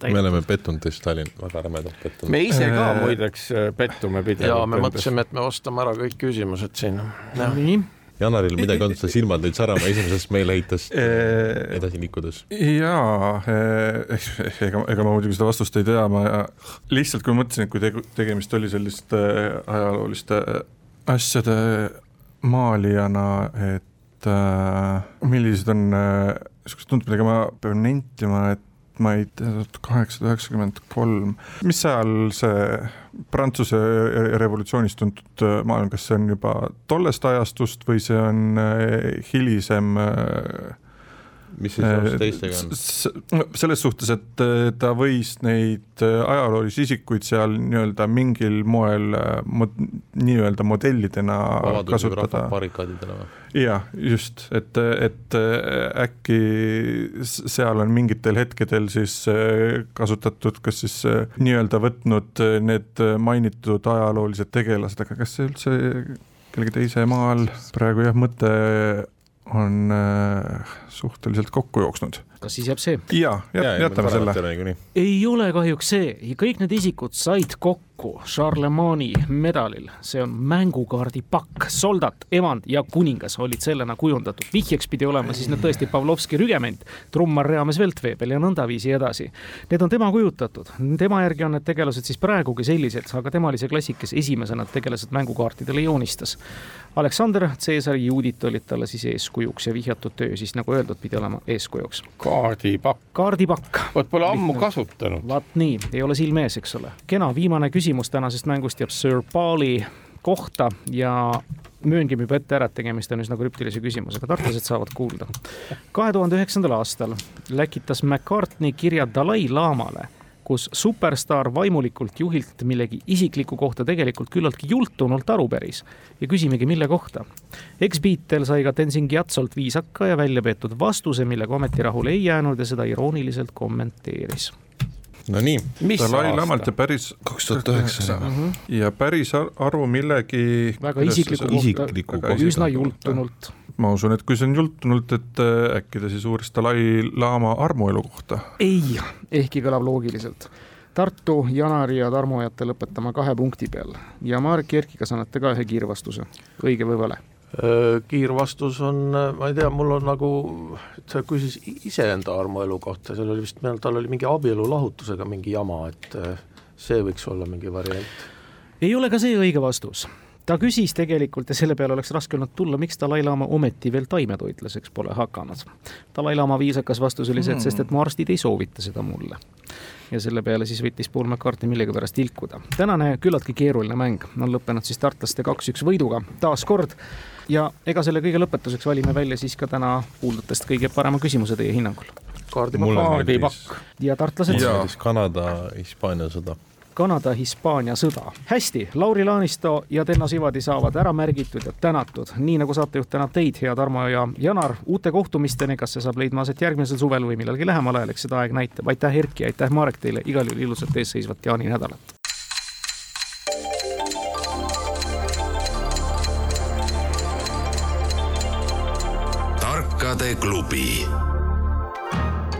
me oleme pettunud teist, Tallinn, väga rämedalt pettunud. me ise ka muideks äh, pettume pidevalt. ja me mõtlesime, et me vastame ära kõik küsimused siin. nii, Janaril midagi on, ta silmad nüüd särama esimesest meeleheitest Eh, edasi liikudes. jaa, ega, ega ma muidugi seda vastust ei tea, ma lihtsalt kui mõtlesin, et kui tegu, tegemist oli selliste ajalooliste asjade maalijana, et millised on niisugused tunded, millega ma pean nentima, et ma ei tea, tuhat kaheksasada üheksakümmend kolm, mis ajal see Prantsuse revolutsioonist tuntud maailm, kas see on juba tollest ajastust või see on äh, hilisem äh, mis siis seos teistega on? Selles suhtes, et äh, ta võis neid äh, ajaloolisi isikuid seal nii-öelda mingil moel äh, mod, nii-öelda modellidena vabaduse või kasutada. rahvabarrikaadidele või? jah, just, et, et äh, äkki seal on mingitel hetkedel siis äh, kasutatud, kas siis äh, nii-öelda võtnud äh, need äh, mainitud ajaloolised tegelased, aga kas see üldse kellegi teise maa all praegu jah, mõte on äh, suhteliselt kokku jooksnud. kas siis jääb see? jaa, jätame selle. ei ole kahjuks see, kõik need isikud said kokku Charlemagne'i medalil, see on mängukaardi pakk, soldat, emand ja kuningas olid sellena kujundatud. vihjeks pidi olema siis need tõesti Pavlovski rügement, trummar, reamees, veltveebel ja nõndaviisi edasi. Need on tema kujutatud, tema järgi on need tegelased siis praegugi sellised, aga tema oli see klassik, kes esimesena tegelased mängukaartidele joonistas. Aleksander, Caesar, Judit olid talle siis eeskujuks ja vihjatud töö siis nagu öeldud, pidi olema eeskujuks. kaardipakk, kaardipakk vot pole ammu kasutanud. vaat nii, ei ole silme ees, eks ole. kena viimane küsimus tänasest mängust jääb Sir Pauli kohta ja mööngime juba ette ära, et tegemist on üsna krüptilise küsimusega, tartlased saavad kuulda. kahe tuhande üheksandal aastal läkitas McCartney kirja Dalai-laamale, kus superstaar vaimulikult juhilt millegi isikliku kohta tegelikult küllaltki jultunult aru päris ja küsimegi, mille kohta. Ex-Beatle sai ka Tenzin Gyatsolt viisaka ja välja peetud vastuse, millega ometi rahule ei jäänud ja seda irooniliselt kommenteeris Nonii, mis Dalai-laamalt ja päris kaks tuhat üheksa. ja päris ar- aru millegi väga isikliku kohta, üsna jultunult. ma usun, et kui see on jultunult, et äh, äkki ta siis uuris Dalai-laama armuelu kohta. ei, ehkki kõlab loogiliselt. Tartu, Janari ja Tarmo jääte lõpetama kahe punkti peal ja Marek Jerkiga saate ka ühe kiirvastuse, õige või vale. Kiirvastus on, ma ei tea, mul on nagu, ta küsis iseenda armuelu kohta, seal oli vist, tal oli mingi abielulahutusega mingi jama, et see võiks olla mingi variant. ei ole ka see õige vastus. ta küsis tegelikult ja selle peale oleks raske olnud tulla, miks Dalai-laama ometi veel taimetoitlaseks pole hakanud. Dalai-laama viisakas vastus oli see, et sest et mu arstid ei soovita seda mulle ja selle peale siis võttis Paul McCartney millegipärast ilkuda. tänane küllaltki keeruline mäng on lõppenud siis tartlaste kaks-üks võiduga taas kord ja ega selle kõige lõpetuseks valime välja siis ka täna kuuldutest kõige parema küsimuse teie hinnangul. kaardipakk. ja tartlased? Kanada, Hispaania sõda Kanada-Hispaania sõda. hästi, Lauri Laanisto ja Tenno Sivadi saavad ära märgitud ja tänatud, nii nagu saatejuht tänab teid, hea Tarmo ja Janar, uute kohtumisteni, kas see saab leidma aset järgmisel suvel või millalgi lähemal ajal, eks seda aeg näitab. aitäh, Erki, aitäh, Marek, teile igal juhul ilusat eesseisvat jaaninädalat. tarkade klubi